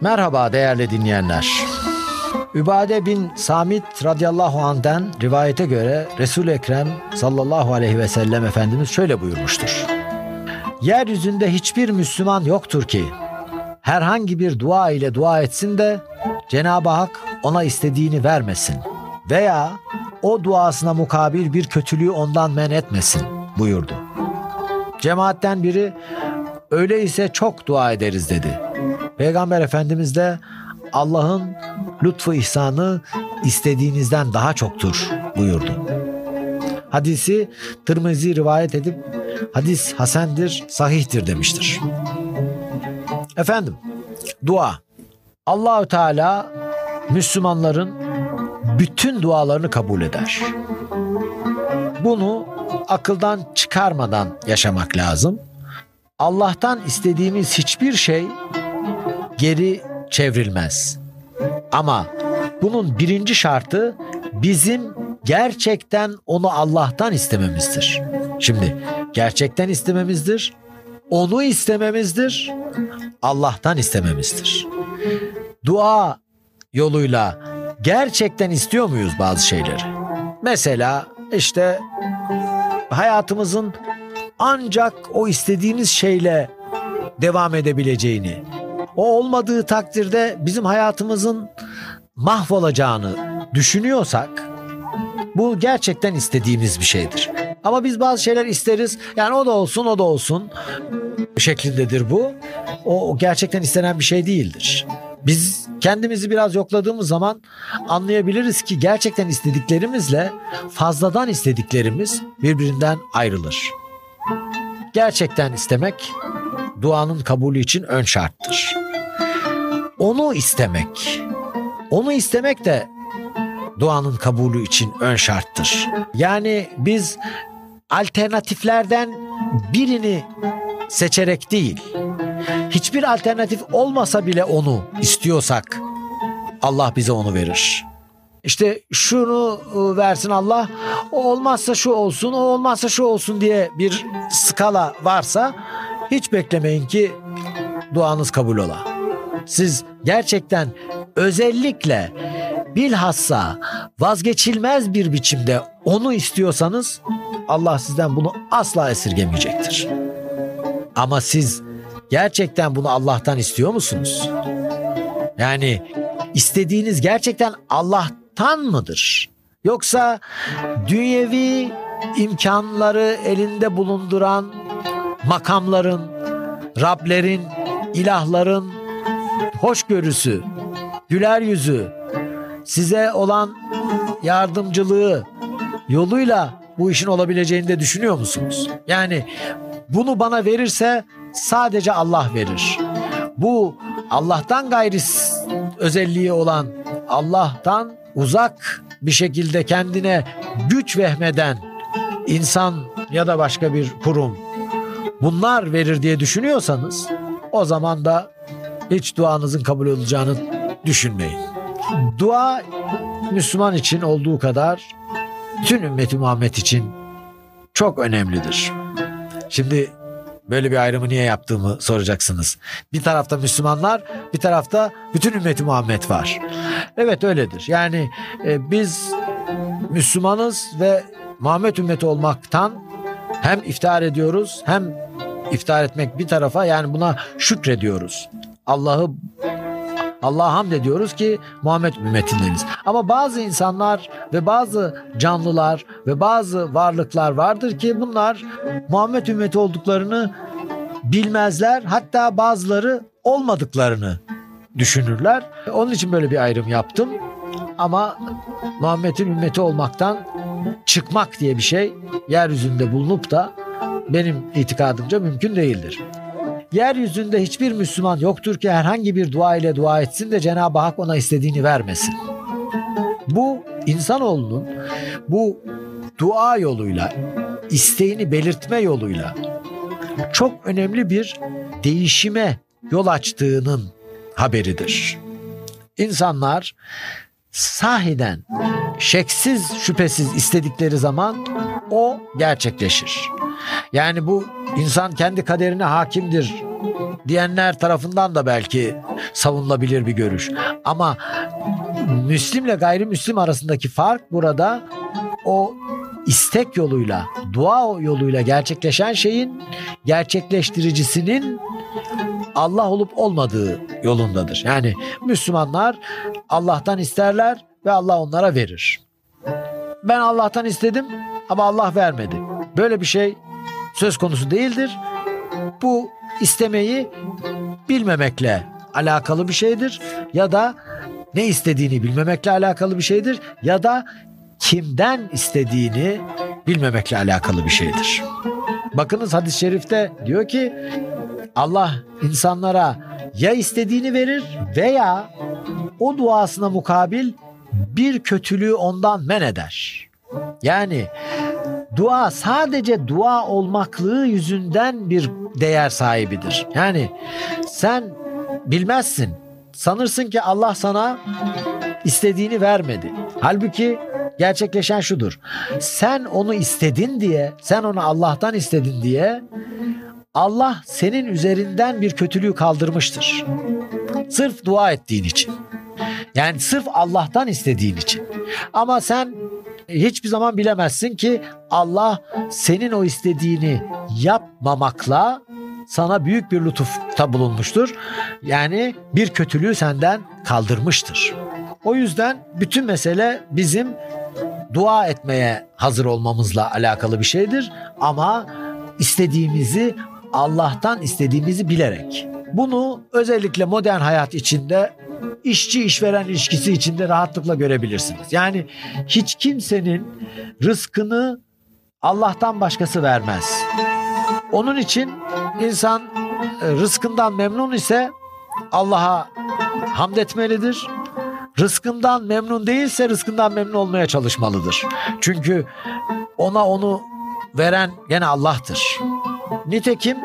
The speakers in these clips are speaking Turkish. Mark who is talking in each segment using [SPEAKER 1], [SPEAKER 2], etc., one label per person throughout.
[SPEAKER 1] Merhaba değerli dinleyenler. Übade bin Samit radıyallahu anh'den rivayete göre resul Ekrem sallallahu aleyhi ve sellem Efendimiz şöyle buyurmuştur. Yeryüzünde hiçbir Müslüman yoktur ki herhangi bir dua ile dua etsin de Cenab-ı Hak ona istediğini vermesin veya o duasına mukabil bir kötülüğü ondan men etmesin buyurdu. Cemaatten biri öyleyse çok dua ederiz dedi. Peygamber Efendimiz de Allah'ın lütfu ihsanı istediğinizden daha çoktur buyurdu. Hadisi Tirmizi rivayet edip hadis hasendir, sahihtir demiştir. Efendim, dua. Allahü Teala Müslümanların bütün dualarını kabul eder. Bunu akıldan çıkarmadan yaşamak lazım. Allah'tan istediğimiz hiçbir şey geri çevrilmez. Ama bunun birinci şartı bizim gerçekten onu Allah'tan istememizdir. Şimdi gerçekten istememizdir, onu istememizdir, Allah'tan istememizdir. Dua yoluyla gerçekten istiyor muyuz bazı şeyleri? Mesela işte hayatımızın ancak o istediğimiz şeyle devam edebileceğini, o olmadığı takdirde bizim hayatımızın mahvolacağını düşünüyorsak bu gerçekten istediğimiz bir şeydir. Ama biz bazı şeyler isteriz. Yani o da olsun, o da olsun şeklindedir bu. O gerçekten istenen bir şey değildir. Biz kendimizi biraz yokladığımız zaman anlayabiliriz ki gerçekten istediklerimizle fazladan istediklerimiz birbirinden ayrılır. Gerçekten istemek duanın kabulü için ön şarttır. Onu istemek, onu istemek de duanın kabulü için ön şarttır. Yani biz alternatiflerden birini seçerek değil, hiçbir alternatif olmasa bile onu istiyorsak Allah bize onu verir. İşte şunu ıı, versin Allah, o olmazsa şu olsun, o olmazsa şu olsun diye bir skala varsa hiç beklemeyin ki duanız kabul ola. Siz gerçekten özellikle bilhassa vazgeçilmez bir biçimde onu istiyorsanız Allah sizden bunu asla esirgemeyecektir. Ama siz gerçekten bunu Allah'tan istiyor musunuz? Yani istediğiniz gerçekten Allah'tan mıdır? Yoksa dünyevi imkanları elinde bulunduran makamların, Rablerin, ilahların hoşgörüsü, güler yüzü, size olan yardımcılığı yoluyla bu işin olabileceğini de düşünüyor musunuz? Yani bunu bana verirse sadece Allah verir. Bu Allah'tan gayri özelliği olan Allah'tan uzak bir şekilde kendine güç vehmeden insan ya da başka bir kurum bunlar verir diye düşünüyorsanız o zaman da hiç duanızın kabul olacağını düşünmeyin. Dua Müslüman için olduğu kadar tüm ümmeti Muhammed için çok önemlidir. Şimdi böyle bir ayrımı niye yaptığımı soracaksınız. Bir tarafta Müslümanlar, bir tarafta bütün ümmeti Muhammed var. Evet öyledir. Yani e, biz Müslümanız ve Muhammed ümmeti olmaktan hem iftihar ediyoruz hem iftihar etmek bir tarafa yani buna şükrediyoruz. Allah'ı Allah'a hamd ediyoruz ki Muhammed ümmetindeniz. Ama bazı insanlar ve bazı canlılar ve bazı varlıklar vardır ki bunlar Muhammed ümmeti olduklarını bilmezler. Hatta bazıları olmadıklarını düşünürler. Onun için böyle bir ayrım yaptım. Ama Muhammed'in ümmeti olmaktan çıkmak diye bir şey yeryüzünde bulunup da benim itikadımca mümkün değildir. Yeryüzünde hiçbir Müslüman yoktur ki herhangi bir dua ile dua etsin de Cenab-ı Hak ona istediğini vermesin. Bu insanoğlunun bu dua yoluyla, isteğini belirtme yoluyla çok önemli bir değişime yol açtığının haberidir. İnsanlar sahiden şeksiz şüphesiz istedikleri zaman o gerçekleşir. Yani bu insan kendi kaderine hakimdir diyenler tarafından da belki savunulabilir bir görüş. Ama Müslimle gayrimüslim arasındaki fark burada o istek yoluyla, dua yoluyla gerçekleşen şeyin gerçekleştiricisinin Allah olup olmadığı yolundadır. Yani Müslümanlar Allah'tan isterler ve Allah onlara verir. Ben Allah'tan istedim ama Allah vermedi. Böyle bir şey söz konusu değildir. Bu istemeyi bilmemekle alakalı bir şeydir ya da ne istediğini bilmemekle alakalı bir şeydir ya da kimden istediğini bilmemekle alakalı bir şeydir. Bakınız hadis-i şerifte diyor ki Allah insanlara ya istediğini verir veya o duasına mukabil bir kötülüğü ondan men eder. Yani dua sadece dua olmaklığı yüzünden bir değer sahibidir. Yani sen bilmezsin. Sanırsın ki Allah sana istediğini vermedi. Halbuki gerçekleşen şudur. Sen onu istedin diye, sen onu Allah'tan istedin diye Allah senin üzerinden bir kötülüğü kaldırmıştır. Sırf dua ettiğin için. Yani sırf Allah'tan istediğin için. Ama sen hiçbir zaman bilemezsin ki Allah senin o istediğini yapmamakla sana büyük bir lütufta bulunmuştur. Yani bir kötülüğü senden kaldırmıştır. O yüzden bütün mesele bizim dua etmeye hazır olmamızla alakalı bir şeydir ama istediğimizi Allah'tan istediğimizi bilerek. Bunu özellikle modern hayat içinde işçi işveren ilişkisi içinde rahatlıkla görebilirsiniz. Yani hiç kimsenin rızkını Allah'tan başkası vermez. Onun için insan e, rızkından memnun ise Allah'a hamd etmelidir. Rızkından memnun değilse rızkından memnun olmaya çalışmalıdır. Çünkü ona onu veren gene Allah'tır. Nitekim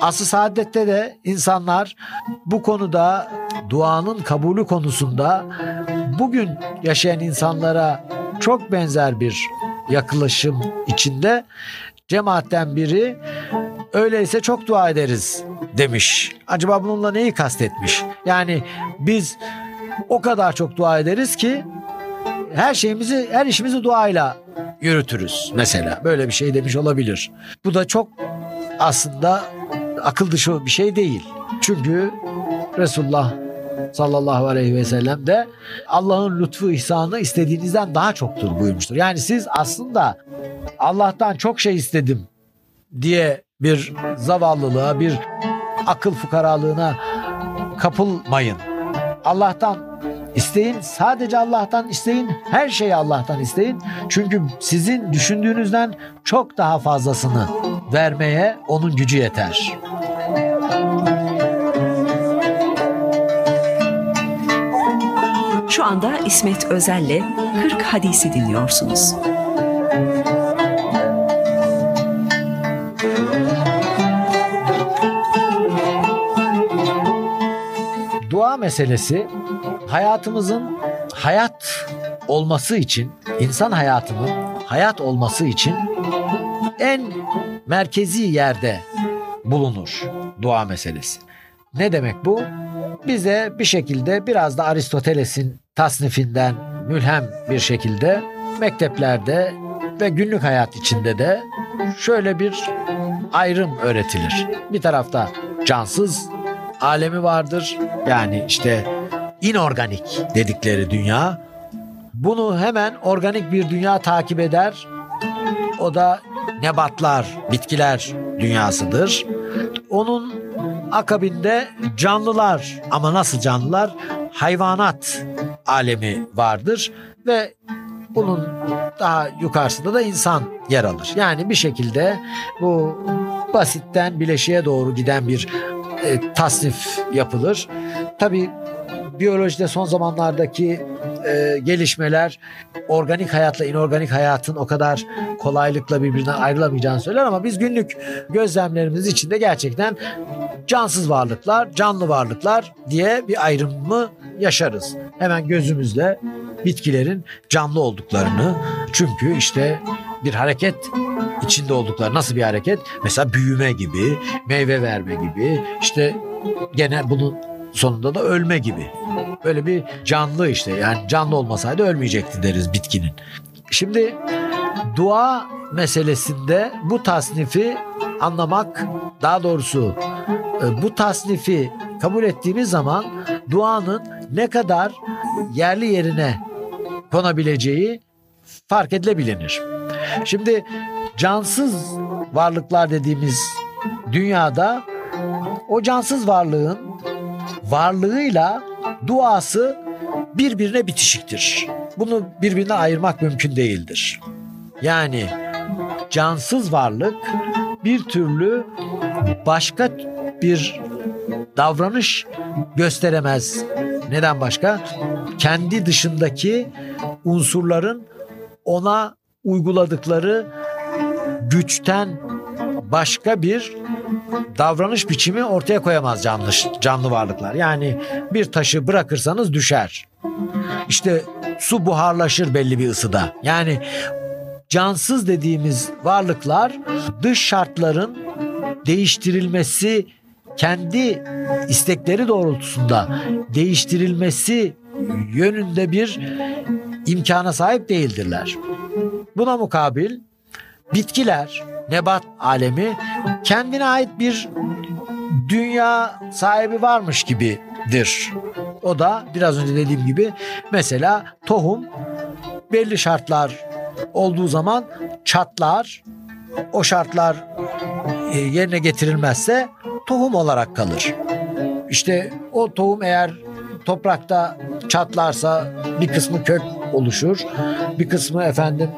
[SPEAKER 1] asıl saadette de insanlar bu konuda duanın kabulü konusunda bugün yaşayan insanlara çok benzer bir yaklaşım içinde cemaatten biri öyleyse çok dua ederiz demiş. Acaba bununla neyi kastetmiş? Yani biz o kadar çok dua ederiz ki her şeyimizi, her işimizi duayla yürütürüz mesela. Böyle bir şey demiş olabilir. Bu da çok aslında akıl dışı bir şey değil. Çünkü Resulullah sallallahu aleyhi ve sellem de Allah'ın lütfu ihsanı istediğinizden daha çoktur buyurmuştur. Yani siz aslında Allah'tan çok şey istedim diye bir zavallılığa, bir akıl fukaralığına kapılmayın. Allah'tan isteyin, sadece Allah'tan isteyin, her şeyi Allah'tan isteyin. Çünkü sizin düşündüğünüzden çok daha fazlasını vermeye onun gücü yeter.
[SPEAKER 2] Şu anda İsmet Özel'le 40 Hadisi dinliyorsunuz.
[SPEAKER 1] Dua meselesi hayatımızın hayat olması için, insan hayatının hayat olması için merkezi yerde bulunur dua meselesi. Ne demek bu? Bize bir şekilde biraz da Aristoteles'in tasnifinden mülhem bir şekilde mekteplerde ve günlük hayat içinde de şöyle bir ayrım öğretilir. Bir tarafta cansız alemi vardır. Yani işte inorganik dedikleri dünya. Bunu hemen organik bir dünya takip eder. O da nebatlar, bitkiler dünyasıdır. Onun akabinde canlılar ama nasıl canlılar? Hayvanat alemi vardır ve bunun daha yukarısında da insan yer alır. Yani bir şekilde bu basitten bileşiğe doğru giden bir e, tasnif yapılır. Tabii biyolojide son zamanlardaki e, gelişmeler organik hayatla inorganik hayatın o kadar kolaylıkla birbirinden ayrılamayacağını söyler ama biz günlük gözlemlerimiz içinde gerçekten cansız varlıklar, canlı varlıklar diye bir ayrımı yaşarız. Hemen gözümüzle bitkilerin canlı olduklarını çünkü işte bir hareket içinde oldukları nasıl bir hareket? Mesela büyüme gibi, meyve verme gibi, işte gene bunun sonunda da ölme gibi. Böyle bir canlı işte yani canlı olmasaydı ölmeyecekti deriz bitkinin. Şimdi dua meselesinde bu tasnifi anlamak daha doğrusu e, bu tasnifi kabul ettiğimiz zaman duanın ne kadar yerli yerine konabileceği fark edilebilir. Şimdi cansız varlıklar dediğimiz dünyada o cansız varlığın varlığıyla duası birbirine bitişiktir. Bunu birbirinden ayırmak mümkün değildir. Yani cansız varlık bir türlü başka bir davranış gösteremez. Neden başka? Kendi dışındaki unsurların ona uyguladıkları güçten başka bir davranış biçimi ortaya koyamaz canlı canlı varlıklar. Yani bir taşı bırakırsanız düşer. İşte su buharlaşır belli bir ısıda. Yani cansız dediğimiz varlıklar dış şartların değiştirilmesi kendi istekleri doğrultusunda değiştirilmesi yönünde bir imkana sahip değildirler. Buna mukabil bitkiler, nebat alemi kendine ait bir dünya sahibi varmış gibidir. O da biraz önce dediğim gibi mesela tohum belli şartlar olduğu zaman çatlar. O şartlar e, yerine getirilmezse tohum olarak kalır. İşte o tohum eğer toprakta çatlarsa bir kısmı kök oluşur, bir kısmı efendim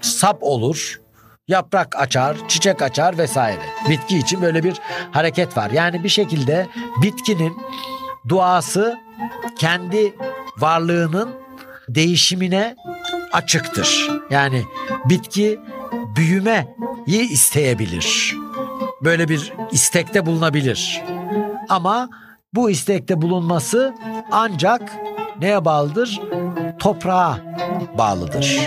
[SPEAKER 1] sap olur, yaprak açar, çiçek açar vesaire. Bitki için böyle bir hareket var. Yani bir şekilde bitkinin duası kendi varlığının değişimine açıktır. Yani bitki büyümeyi isteyebilir. Böyle bir istekte bulunabilir. Ama bu istekte bulunması ancak neye bağlıdır? Toprağa bağlıdır.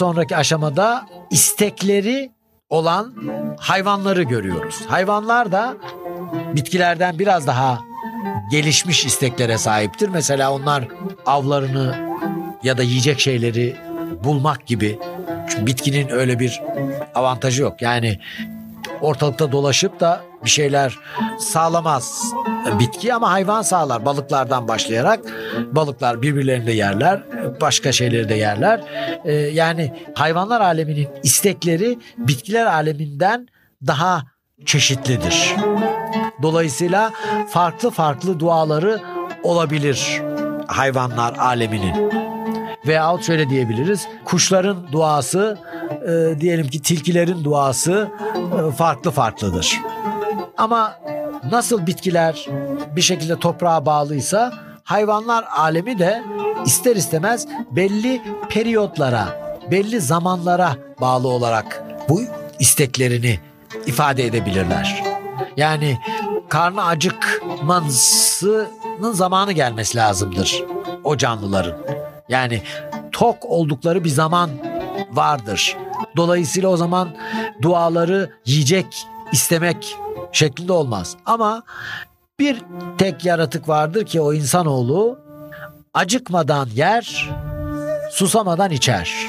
[SPEAKER 1] Sonraki aşamada istekleri olan hayvanları görüyoruz. Hayvanlar da bitkilerden biraz daha gelişmiş isteklere sahiptir. Mesela onlar avlarını ya da yiyecek şeyleri bulmak gibi. Çünkü bitkinin öyle bir avantajı yok. Yani ortalıkta dolaşıp da bir şeyler sağlamaz bitki ama hayvan sağlar balıklardan başlayarak balıklar birbirlerini de yerler başka şeyleri de yerler ee, yani hayvanlar aleminin istekleri bitkiler aleminden daha çeşitlidir. Dolayısıyla farklı farklı duaları olabilir hayvanlar aleminin. Veyahut şöyle diyebiliriz. Kuşların duası, e, diyelim ki tilkilerin duası e, farklı farklıdır. Ama nasıl bitkiler bir şekilde toprağa bağlıysa hayvanlar alemi de ister istemez belli periyotlara, belli zamanlara bağlı olarak bu isteklerini ifade edebilirler. Yani karnı acıkmasının zamanı gelmesi lazımdır o canlıların. Yani tok oldukları bir zaman vardır. Dolayısıyla o zaman duaları yiyecek istemek şeklinde olmaz. Ama bir tek yaratık vardır ki o insanoğlu acıkmadan yer, susamadan içer.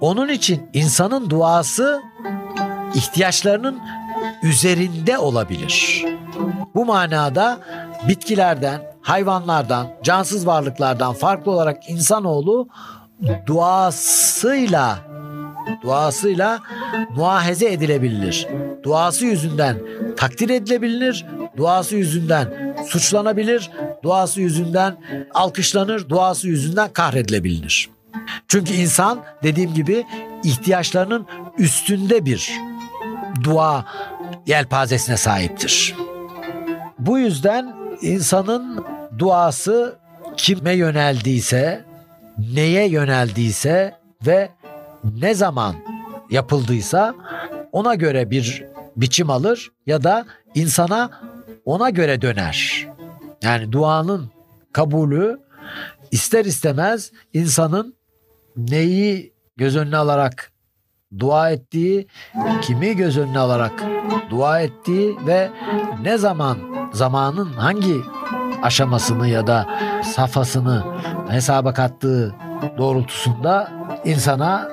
[SPEAKER 1] Onun için insanın duası ihtiyaçlarının üzerinde olabilir. Bu manada bitkilerden, hayvanlardan, cansız varlıklardan farklı olarak insanoğlu duasıyla duasıyla muahaze edilebilir. Duası yüzünden takdir edilebilir, duası yüzünden suçlanabilir, duası yüzünden alkışlanır, duası yüzünden kahredilebilir. Çünkü insan dediğim gibi ihtiyaçlarının üstünde bir dua yelpazesine sahiptir. Bu yüzden insanın duası kime yöneldiyse, neye yöneldiyse ve ne zaman yapıldıysa ona göre bir biçim alır ya da insana ona göre döner. Yani duanın kabulü ister istemez insanın neyi göz önüne alarak dua ettiği, kimi göz önüne alarak dua ettiği ve ne zaman zamanın hangi aşamasını ya da safhasını hesaba kattığı doğrultusunda insana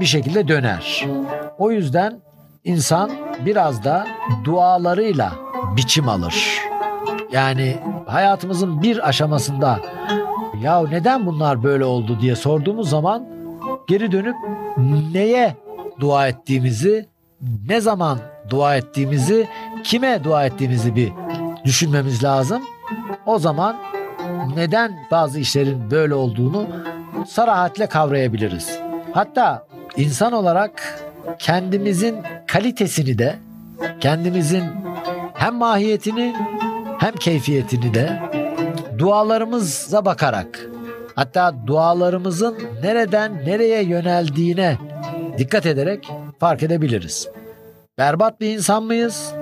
[SPEAKER 1] bir şekilde döner. O yüzden insan biraz da dualarıyla biçim alır. Yani hayatımızın bir aşamasında ya neden bunlar böyle oldu diye sorduğumuz zaman geri dönüp neye dua ettiğimizi, ne zaman dua ettiğimizi, kime dua ettiğimizi bir düşünmemiz lazım. O zaman neden bazı işlerin böyle olduğunu sarahatle kavrayabiliriz. Hatta insan olarak kendimizin kalitesini de, kendimizin hem mahiyetini hem keyfiyetini de dualarımıza bakarak hatta dualarımızın nereden nereye yöneldiğine dikkat ederek fark edebiliriz. Berbat bir insan mıyız?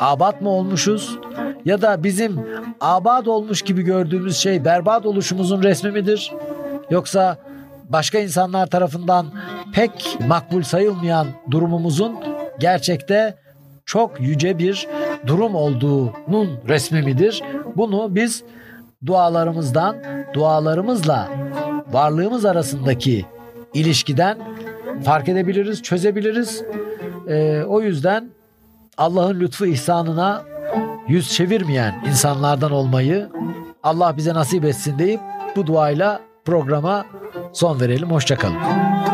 [SPEAKER 1] Abat mı olmuşuz? Ya da bizim abat olmuş gibi gördüğümüz şey berbat oluşumuzun resmi midir? Yoksa başka insanlar tarafından pek makbul sayılmayan durumumuzun gerçekte çok yüce bir durum olduğunun resmi midir? Bunu biz dualarımızdan, dualarımızla varlığımız arasındaki ilişkiden fark edebiliriz, çözebiliriz. Ee, o yüzden Allah'ın lütfu ihsanına yüz çevirmeyen insanlardan olmayı Allah bize nasip etsin deyip bu duayla programa son verelim. Hoşçakalın.